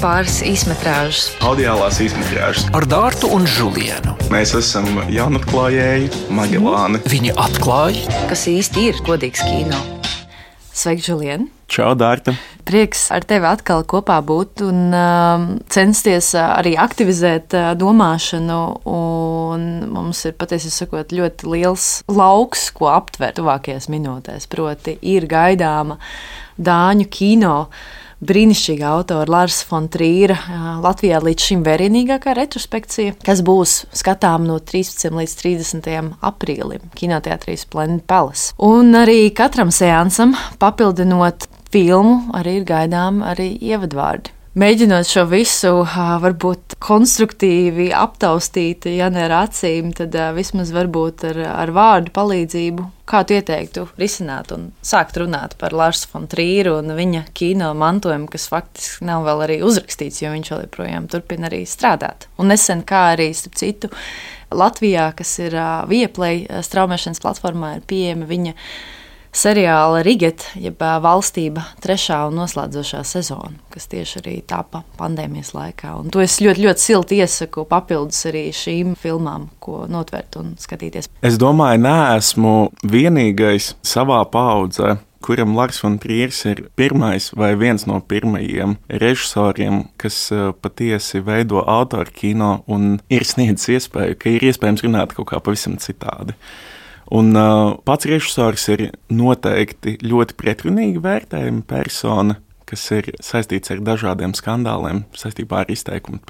pāris īsmetrāžas. Audiālās īsmetrāžas. Ar Dārtu un Žulienu. Mēs esam jaunatklājēji Magelāni. Viņi atklāja, kas īsti ir godīgs kino. Sveiki, Žulien! Čau, Dārta! Prieks ar tevi atkal kopā būt un uh, censties arī aktivizēt uh, domāšanu. Un mums ir patiesībā sakot, ļoti liels lauks, ko aptvert tuvākajās minūtēs. Proti, ir gaidāma Dāņu kino brīnišķīga autora Lārs Fontrīra Latvijā līdz šim vērienīgākā retrospekcija, kas būs skatām no 13. līdz 30. aprīlim Kinoteātrī Splendid Palace. Un arī katram seansam papildinot filmu arī ir gaidām arī ievadvārdi. Mēģinot šo visu varbūt konstruktīvi aptaustīt, ja ne ar acīm, tad vismaz varbūt ar, ar vārdu palīdzību, kā tu ieteiktu risināt un sākt runāt par Lārsu Fontrīru un viņa kino mantojumu, kas faktiski nav vēl arī uzrakstīts, jo viņš joprojām turpina arī strādāt. Un nesen kā arī, starp citu, Latvijā, kas ir Vieplay straumēšanas platformā, ir pieejama viņa seriāla Rigeta, jeb valstība trešā un noslēdzošā sezona, kas tieši arī tapa pandēmijas laikā. Un to es ļoti, ļoti silti iesaku papildus arī šīm filmām, ko notvērt un skatīties. Es domāju, neesmu vienīgais savā paudzē. Kuram Lars von Trīrs ir pirmais vai viens no pirmajiem režisoriem, kas patiesi veido autoru kino un ir sniedzis iespēju, ka ir iespējams runāt kaut kā pavisam citādi. Un uh, pats režisors ir noteikti ļoti pretrunīgi vērtējama persona, kas ir saistīts ar dažādiem skandāliem saistībā ar izteikumu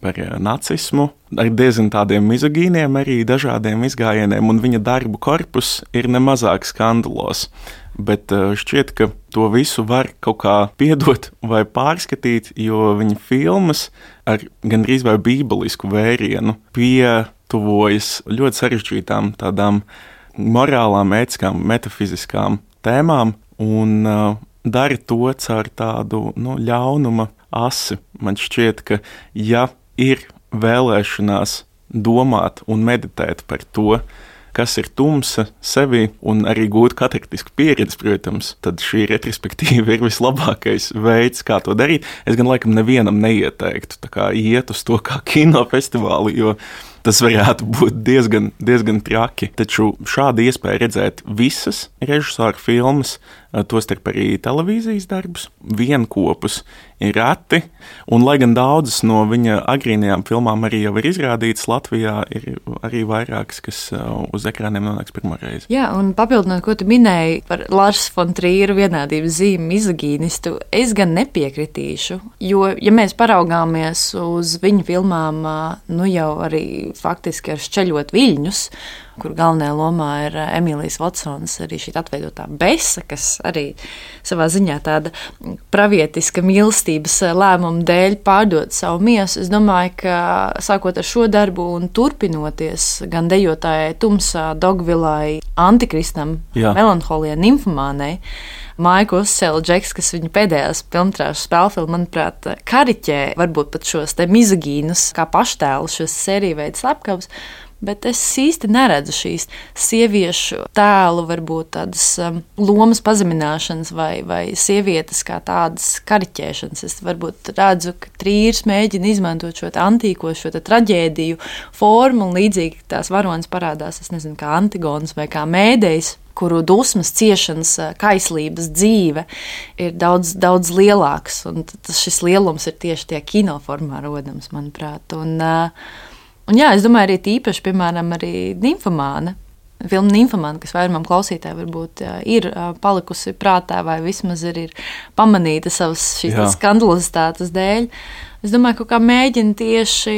par nacismu, ar diezgan tādiem mizogīniem, arī dažādiem izgājieniem, un viņa darbu korpus ir nemazāk skandalos. Bet šķiet, ka to visu var kaut kā piedot vai pārskatīt, jo viņa filmas ar gandrīz vai bībelisku vērienu pietuvojas ļoti sarežģītām tādām morālām, ētiskām, metafiziskām tēmām un uh, dara to caur tādu nu, ļaunuma asi. Man šķiet, ka ja ir vēlēšanās domāt un meditēt par to, kas ir tumsa sevi un arī gūt katartisku pieredzi, protams, tad šī retrospektīva ir vislabākais veids, kā to darīt. Es gan laikam nevienam neieteiktu iet uz to kā kinofestivālu, jo tas varētu būt diezgan, diezgan traki. Taču šāda iespēja redzēt visas režisora filmas, tostarp arī televīzijas darbus, vienopus, ir reti. Un, lai gan daudzas no viņa agrīnajām filmām arī jau ir izrādītas Latvijā, ir arī vairākas, kas uz ekrāniem nonāks pirmo reizi. Jā, un papildinot, ko tu minēji par Lārs Fontrīru vienādības zīmi izagīnistu, es gan nepiekritīšu, jo, ja mēs paraugāmies uz viņa filmām, nu jau arī faktiski ar šķeļot viļņus, kur galvenajā lomā ir eh, Emīlijas Watsons, arī šī atveidotā besa, kas arī savā ziņā tāda pravietiska mīlestības eh, lēmuma dēļ pārdod savu miesu. Es domāju, ka sākot ar šo darbu un turpinoties gan dejotājai Tumsā, Dogvilai, Antikristam. Melanholijai, Nimfomānei, Maika Uzsela Džeks, kas viņa pēdējās filmas spēļu filmā, manuprāt, kariķē varbūt pat šos te mizogīnus, kā paštēlu, šos sēriju veidu slepkavus bet es īsti neredzu šīs sieviešu tēlu, varbūt tādas um, lomas pazemināšanas vai, vai sievietes kā tādas kariķēšanas. Es varbūt redzu, ka trīrs mēģina izmantot šo antīko, šo traģēdiju formu, un līdzīgi tās varonas parādās, es nezinu, kā Antigons vai kā mēdējs kuru dusmas, ciešanas, uh, kaislības dzīve ir daudz, daudz lielāks. Tas šis lielums ir tieši tie kinoformā rodams, manuprāt. Un, uh, Un jā, es domāju, arī tīpaši, piemēram, arī Nimfomāna. Filma Nimfomāna, kas vairumam klausītājiem varbūt ir palikusi prātā, vai vismaz ir, ir pamanīta savas šīs skandalozitātes dēļ. Es domāju, ka kā mēģina tieši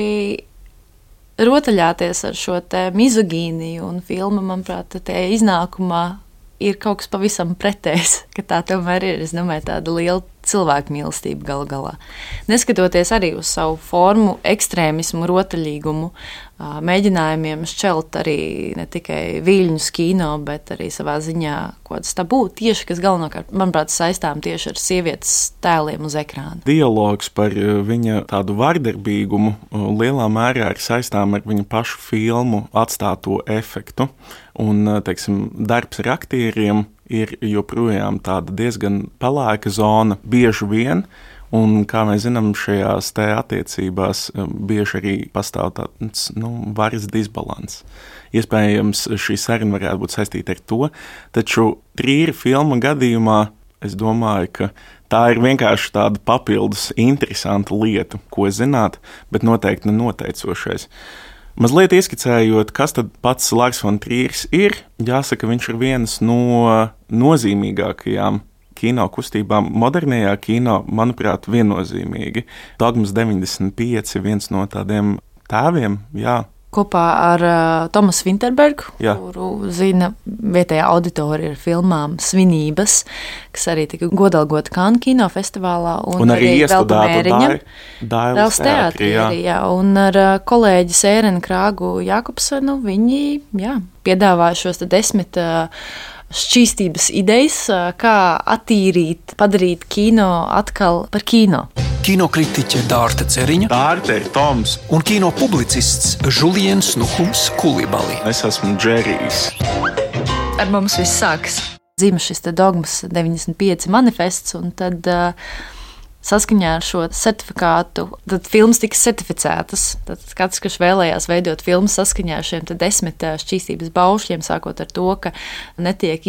rotaļāties ar šo mizogīniju, un filma, manuprāt, tajā iznākumā ir kaut kas pavisam pretējs, ka tā tomēr ir. Es domāju, tāda liela cilvēku mīlestība galu galā. Neskatoties arī uz savu formu, ekstrēmismu, rotaļīgumu, mēģinājumiem šķelt arī ne tikai viļņu kino, bet arī savā ziņā kaut kādas tabū tieši, kas galvenokārt, manuprāt, saistām tieši ar sievietes tēliem uz ekrāna. Dialogs par viņa tādu vardarbīgumu lielā mērā ir saistām ar viņa pašu filmu atstāto efektu. Un, teiksim, darbs ar aktieriem ir joprojām tāda diezgan pelēka zona bieži vien. Un, kā mēs zinām, šajās attiecībās um, bieži arī pastāv tāds nu, varas disbalans. Iespējams, šī saruna varētu būt saistīta ar to, taču trīra filmu gadījumā es domāju, ka tā ir vienkārši tāda papildus interesanta lieta, ko zināt, bet noteikti nenoteicošais. Mazliet ieskicējot, kas tad pats Lārs von Trīrs ir, jāsaka, viņš ir viens no nozīmīgākajām kino kustībām modernajā kino, manuprāt, viennozīmīgi. Dogmas 95 ir viens no tādiem tēviem, jā, kopā ar uh, Tomasu Vinterbergu, Jā. kuru zina vietējā auditorija ar filmām Svinības, kas arī tika godalgota Kānu kinofestivālā. un, un arī iestudēta Dēls Dāvidas teātrī. jā. arī, Jā. Un ar uh, kolēģi Sērenu Krāgu Jakobsenu viņi jā, piedāvāja šos desmit uh, šķīstības idejas, kā attīrīt, padarīt kino atkal par kino. Kinokritiķe Dārta Ceriņa Dārta ir Toms, un kino publicists Julians Nuhums Kulibali. es esmu Džerijs. Ar mums viss sākas. Zīme šis te dogmas 95 manifests, un tad uh, saskaņā ar šo certifikātu, tad filmas tika certificētas. Tad katrs, kurš vēlējās veidot filmu saskaņā ar šiem desmit šķīstības baušļiem, sākot ar to, ka netiek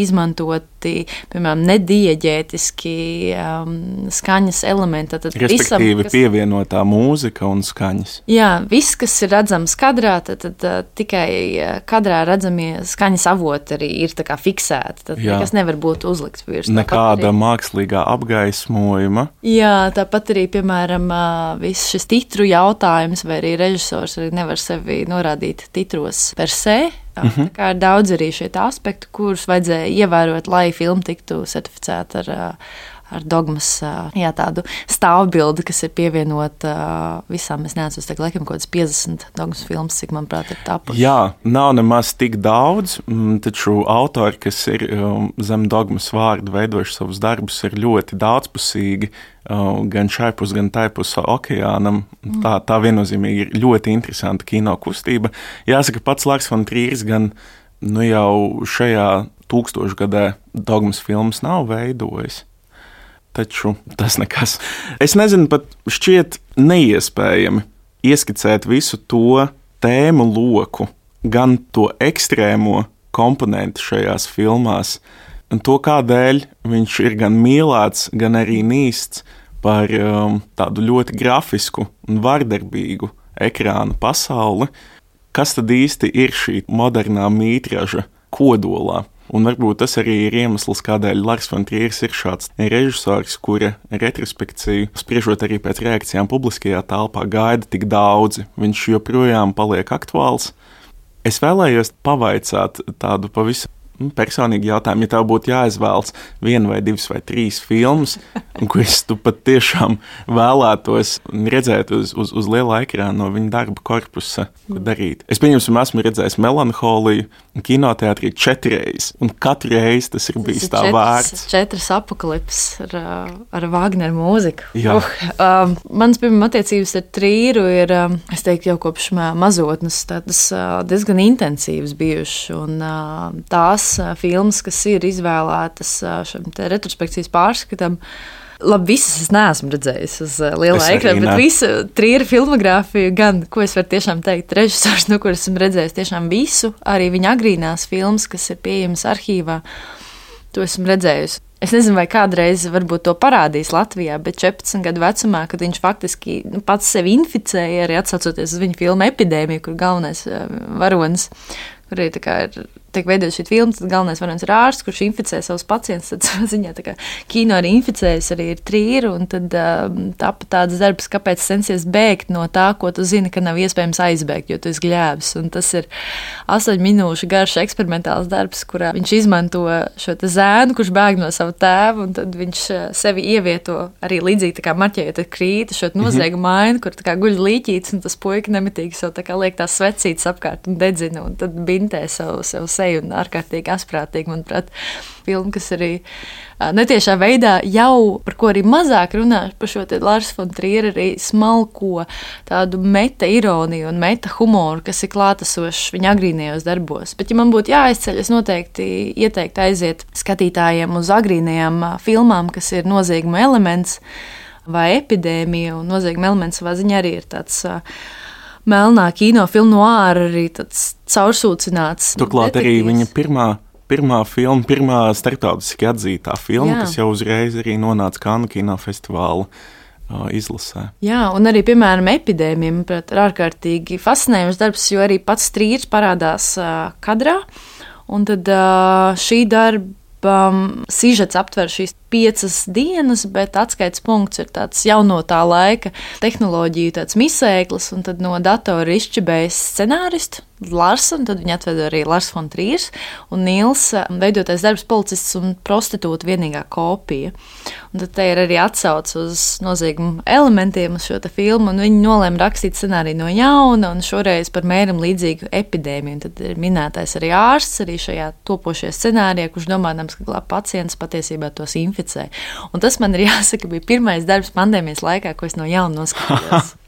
izmantoti, piemēram, nedieģētiski um, skaņas elementi. Tad Respektīvi, kas... pievienotā mūzika un skaņas. Jā, viss, kas ir redzams kadrā, tad, tad uh, tikai uh, kadrā redzamie skaņas avoti arī ir tā kā fiksēti. Tad Jā. nekas nevar būt uzlikts virs. Nekāda arī- mākslīgā apgaismojuma. Jā, tāpat arī, piemēram, ā, viss šis titru jautājums, vai arī režisors arī nevar sevi norādīt titros per se. Mm -hmm. Kā ir daudz arī šie tā aspekti, kurus vajadzēja ievērot, lai filma tiktu certificēta ar, ar dogmas jā, tādu stāvbildi, kas ir pievienota visām. Es neatceros, tagad laikam kaut kāds 50 dogmas filmas, cik manuprāt ir tapusi. Jā, nav nemaz tik daudz, mm, taču autori, kas ir um, zem dogmas vārdu veidojuši savus darbus, ir ļoti daudzpusīgi. Gan šai pusē, gan tai pusē okeānam. Tā, tā viennozīmīgi ir ļoti interesanta kino kustība. Jāsaka, pats Laks von Trīrs gan nu, jau šajā tūkstošgadē dogmas filmas nav veidojis. Taču tas nekas. Es nezinu, pat šķiet neiespējami ieskicēt visu to tēmu loku, gan to ekstrēmo komponentu šajās filmās, un to kādēļ viņš ir gan mīlēts, gan arī nīsts par um, tādu ļoti grafisku un vardarbīgu ekrāna pasauli. Kas tad īsti ir šī modernā mītraža kodolā? Un varbūt tas arī ir iemesls, kādēļ Lars von Trīrs ir šāds režisors, kura retrospekciju, spriežot arī pēc reakcijām publiskajā telpā, gaida tik daudzi. Viņš joprojām paliek aktuāls. Es vēlējos pavaicāt tādu pavisam nu, personīgu jautājumu, ja tev būtu jāizvēlas viena vai divas vai trīs filmas, kuras tu patiešām vēlētos redzēt uz, uz, uz liela ekrāna no viņa darba korpusa, ko darīt. Es pieņemsim, esmu redzējis melanholiju kinoteātrī četreiz, un katru reizi tas ir bijis tā vērts. Četras apakālipses ar, ar Wagneru mūziku. Jā. Uh, um, mans pirmā attiecības ar trīru ir, um, es teiktu, jau kopš mazotnes tādas uh, diezgan intensīvas bijušas. Un uh, tās uh, filmas, kas ir izvēlētas šim retrospekcijas pārskatam, Labi, visas es neesmu redzējis uz lielā ekrāna, bet visu trījus filmogrāfiju, gan, ko es varu tiešām teikt, režisors, no kuras esmu redzējis tiešām visu, arī viņa agrīnās filmas, kas ir pieejamas arhīvā, to esmu redzējusi. Es nezinu, vai kādreiz to parādīs Latvijā, bet 14 gadu vecumā, kad viņš faktiski nu, pats sevi inficēja, arī atsaucoties uz viņa filmu epidēmiju, kur galvenais varonis, kur kā ir tiek veidota šī filma, tad galvenais varonis ir ārsts, kurš inficē savus pacientus. Tad savā ziņā tā kā kino arī inficējas, arī ir trīri, un tad um, tāpat tāds darbs, kāpēc censies bēgt no tā, ko tu zini, ka nav iespējams aizbēgt, jo tu esi gļēbs. Un tas ir astoņu minūšu garš eksperimentāls darbs, kurā viņš izmanto šo zēnu, kurš bēg no sava tēva, un tad viņš uh, sevi ievieto arī līdzīgi kā marķējot ar krīti šo noziegumu ainu, kur kā guļ līķītis, un tas puika nemitīgi sev tā kā liek tās svecītas apkārt un dedzina, un tad bintē savu, savu seju un ārkārtīgi asprātīgi, manuprāt, filma, kas arī netiešā veidā jau, par ko arī mazāk runā, par šo Lārs von Trieru arī smalko tādu meta ironiju un meta humoru, kas ir klātesošs viņa agrīnajos darbos. Bet, ja man būtu jāizceļ, es noteikti ieteiktu aiziet skatītājiem uz agrīnajām filmām, kas ir nozieguma elements. vai epidēmija. Un nozīmīgi elements savā ziņā arī ir tāds. Melnā kinofilma no ārā arī tāds caursūcināts. Turklāt arī viņa pirmā pirmā filma, pirmā starptautiski atzītā filma, Jā. kas jau uzreiz arī nonāca Kanu kinofestivāla izlasē. Jā, un arī, piemēram, epidēmija, manuprāt, ir ārkārtīgi fascinējošs darbs, jo arī pats strīds parādās uh, kadrā. Un tad uh, šī darba um, sižets aptver šīs piecas dienas, bet atskaites punkts ir tāds jauno tā laika tehnoloģiju misēklis, un tad no datora izšķibējis scenāristu Larsa, un tad viņi atveda arī Lars von Trīrs un Nils, um, veidotais darbs policists un prostitūta vienīgā kopija. Un tad te ir arī atsauce uz nozīgumu elementiem uz šo filmu, un viņi nolēma rakstīt scenāriju no jauna, un šoreiz par mēram līdzīgu epidēmiju. Un tad ir minētais arī ārsts, arī šajā topošajā scenārijā, kurš domādams, ka glāb pacients patiesībā tos inficē inficē. Un tas man ir jāsaka, bija pirmais darbs pandēmijas laikā, ko es no jauna noskatījos.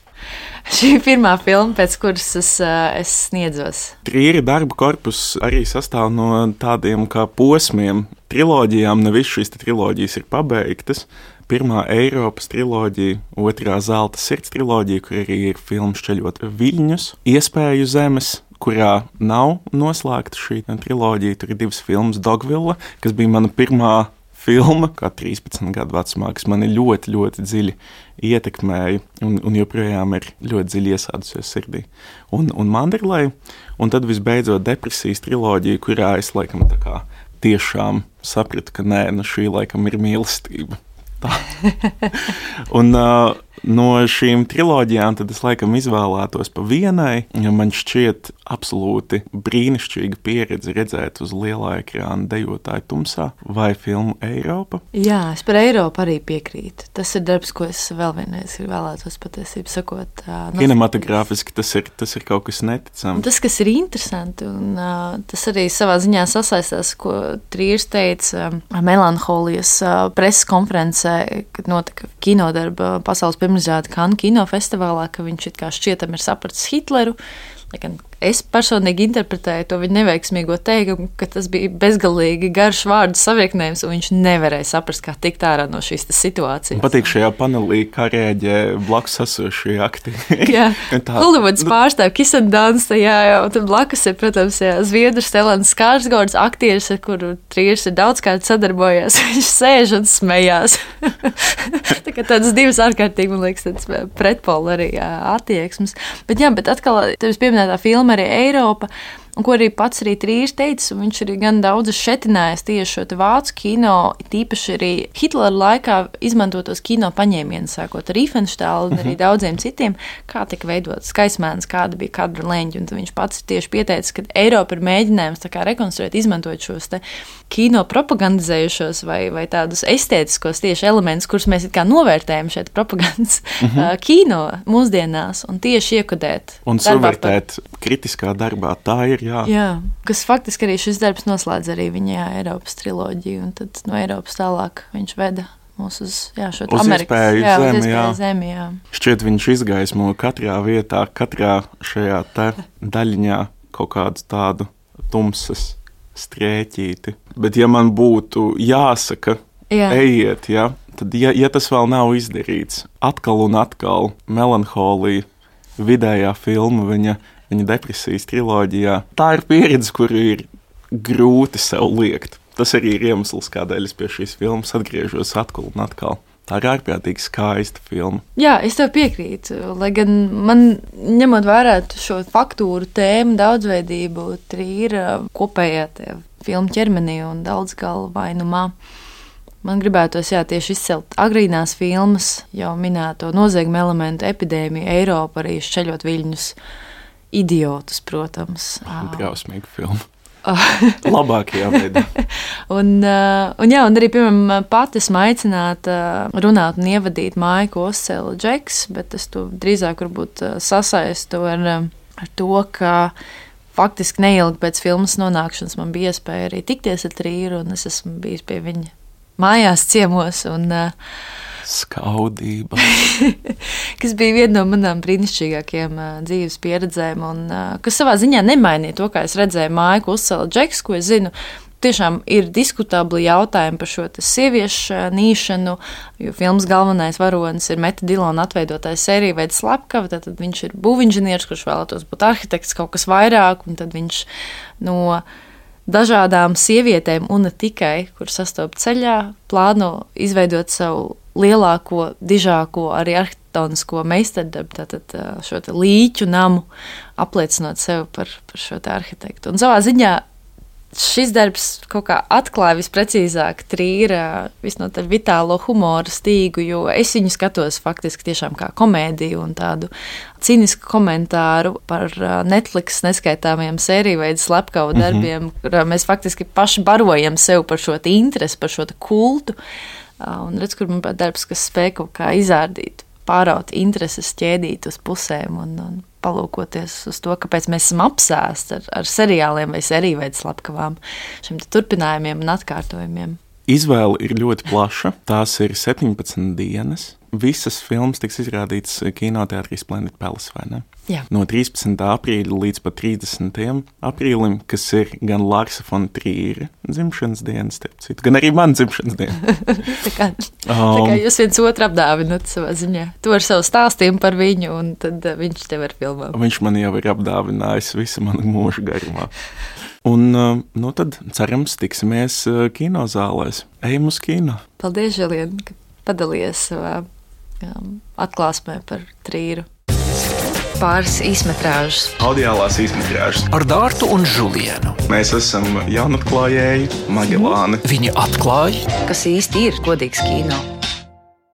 Šī ir pirmā filma, pēc kuras es, uh, es sniedzos. Trīri darba korpus arī sastāv no tādiem kā posmiem. Triloģijām ne visas šīs triloģijas ir pabeigtas. Pirmā Eiropas triloģija, otrā zelta sirds triloģija, kur arī ir filmas ceļot viļņus, iespēju zemes, kurā nav noslēgta šī triloģija. Tur ir divas filmas, Dogvilla, kas bija mana pirmā filma, kā 13 gadu vecumā, kas mani ļoti, ļoti dziļi ietekmēja un, un joprojām ir ļoti dziļi iesādusies sirdī. Un, un Manderlai, un tad visbeidzot depresijas triloģija, kurā es laikam tā kā tiešām sapratu, ka nē, nu šī laikam ir mīlestība. un, uh, no šīm triloģijām es laikam izvēlētos pa vienai. Man šķiet, absolūti brīnišķīga pieredze redzēt uz lielā ekrāna dejotāju tumsā vai filmu Eiropa. Jā, es par Eiropu arī piekrītu. Tas ir darbs, ko es vēl vienreiz vēlētos patiesībā sakot. Uh, Kinematogrāfiski tas ir, tas ir kaut kas neticams. Tas, kas ir interesanti, un uh, tas arī savā ziņā sasaistās, ko Trīrs teica uh, melanholijas uh, preses konferencē, kad notika kinodarba pasaules pirmizrāde Kanu kinofestivālā, ka viņš it kā šķietam ir sapratis Hitleru. Lai gan es personīgi interpretēju to viņa neveiksmīgo teikumu, ka tas bija bezgalīgi garš vārdu savienojums, un viņš nevarēja saprast, kā tikt ārā no šīs situācijas. Man patīk šajā panelī, kā rēģē blakus esošie aktieri. jā, Holivuds pārstāv Kisandāns, jā, jā, un tad blakus ir, protams, jā, Zviedrs Telans Skārsgords, aktieris, ar kuru Trīrs ir daudzkārt sadarbojies. Viņš sēž un smējās. Tā kā tādas divas ārkārtīgi, man liekas, tādas pretpola arī jā, attieksmes. Bet jā, bet atkal, tevis pieminētā filma arī Eiropa. Un, ko arī pats arī Trīs teica, viņš arī gan daudz šetinājis tieši šo vācu kino, tīpaši arī Hitlera laikā izmantotos kino paņēmienus, sākot ar Riefenštālu un arī mhm. daudziem citiem, kā tika veidots skaismēns, kāda bija kadra leņķa. Un viņš pats tieši pieteica, ka Eiropa ir mēģinājums rekonstruēt, izmantojot šos kino propagandizējušos vai, vai tādus estētiskos tieši elementus, kurus mēs novērtējam šeit propagandas -huh. uh, kino mūsdienās un tieši iekodēt. Un savērtēt kritiskā darbā. Tā ir jā. jā. Kas faktiski arī šis darbs noslēdz arī viņa jā, Eiropas triloģiju, un tad no Eiropas tālāk viņš veda mūs uz, jā, šo uz Amerikas jā, zemi. Uz jā. zemi jā. Šķiet, viņš izgaismo katrā vietā, katrā šajā daļiņā kaut kādu tādu tumsas strēķīti. Bet, ja man būtu jāsaka, jā. ejiet, ja, tad, ja, ja tas vēl nav izdarīts, atkal un atkal melanholija, vidējā filma, viņa viņa depresijas triloģijā. Tā ir pieredze, kuru ir grūti sev liekt. Tas arī ir iemesls, kādēļ es pie šīs filmas atgriežos atkal un atkal. Tā ir ārprātīgi skaista filma. Jā, es tev piekrītu. Lai gan man, ņemot vērā šo faktūru, tēmu, daudzveidību, trīra kopējā filmu ķermenī un daudz galvainumā. Man gribētos jā, tieši izcelt agrīnās filmas, jau minēto nozieguma elementu, epidēmiju, Eiropu, arī šķeļot viļņus idiotus, protams. Drausmīga filma. Labākajā veidā. un, un, jā, un arī, piemēram, pati esmu aicināta runāt un ievadīt ko uzcēla Džeks, bet es to drīzāk varbūt sasaistu ar, ar to, ka faktiski neilgi pēc filmas nonākšanas man bija iespēja arī tikties ar Trīru, un es esmu bijis pie viņa mājās ciemos. Un, uh, Skaudība. kas bija viena no manām brīnišķīgākajām uh, dzīves pieredzēm, un uh, kas savā ziņā nemainīja to, kā es redzēju māju, ko uzcēla Džeks, ko es zinu. tiešām ir diskutabli jautājumi par šo sieviešu nīšanu, jo filmas galvenais varonis ir Meta Dilona atveidotājs sērija veids slepkava, tad viņš ir būvinženieris, kurš vēlētos būt arhitekts kaut kas vairāk, un tad viņš no dažādām sievietēm un ne tikai, kur sastopas ceļā, plāno izveidot savu lielāko, dižāko arī arhitektonisko meistardarbu, tātad šo līķu namu, apliecinot sevi par, par šo arhitektu. Un savā ziņā šis darbs kaut kā atklāja visprecīzāk trīra, visnotaļ vitālo humoru stīgu, jo es viņu skatos faktiski tiešām kā komēdiju un tādu cīnisku komentāru par Netflix neskaitāmiem sēriju veidu slepkavu darbiem, mm -hmm. kur mēs faktiski paši barojam sev par šo interesi, par šo kultu. Un redz, kur man ir darbs, kas spēj kaut kā izrādīt, pāraut intereses ķēdīt uz pusēm un, un palūkoties uz to, kāpēc mēs esam apsēsti ar, ar seriāliem vai seriju veidu slepkavām, šiem turpinājumiem un atkārtojumiem. Izvēle ir ļoti plaša. Tās ir 17 dienas. Visas filmas tiks izrādītas kinoteātrī Splendid Palace, vai ne? Jā. No 13. aprīļa līdz pat 30. aprīlim, kas ir gan Lārsa Fontrīra dzimšanas dienas, citu, gan arī man dzimšanas diena. tā, kā, um, tā kā jūs viens otru apdāvinat savā ziņā. Tu ar savu stāstījumu par viņu, un tad uh, viņš tev ir filmā. Viņš man jau ir apdāvinājis visu manu mūžu garumā. Un, uh, nu tad, cerams, tiksimies uh, kinozālēs. Ejam uz kino. Paldies, Žilien, ka padalījies savā um, atklāsmē par trīru. Pāris īsmetrāžas, audiālās īsmetrāžas ar Dārtu un Žulienu. Mēs esam jaunatklājēji, Magelāni. Viņi atklāja, kas īsti ir godīgs kino.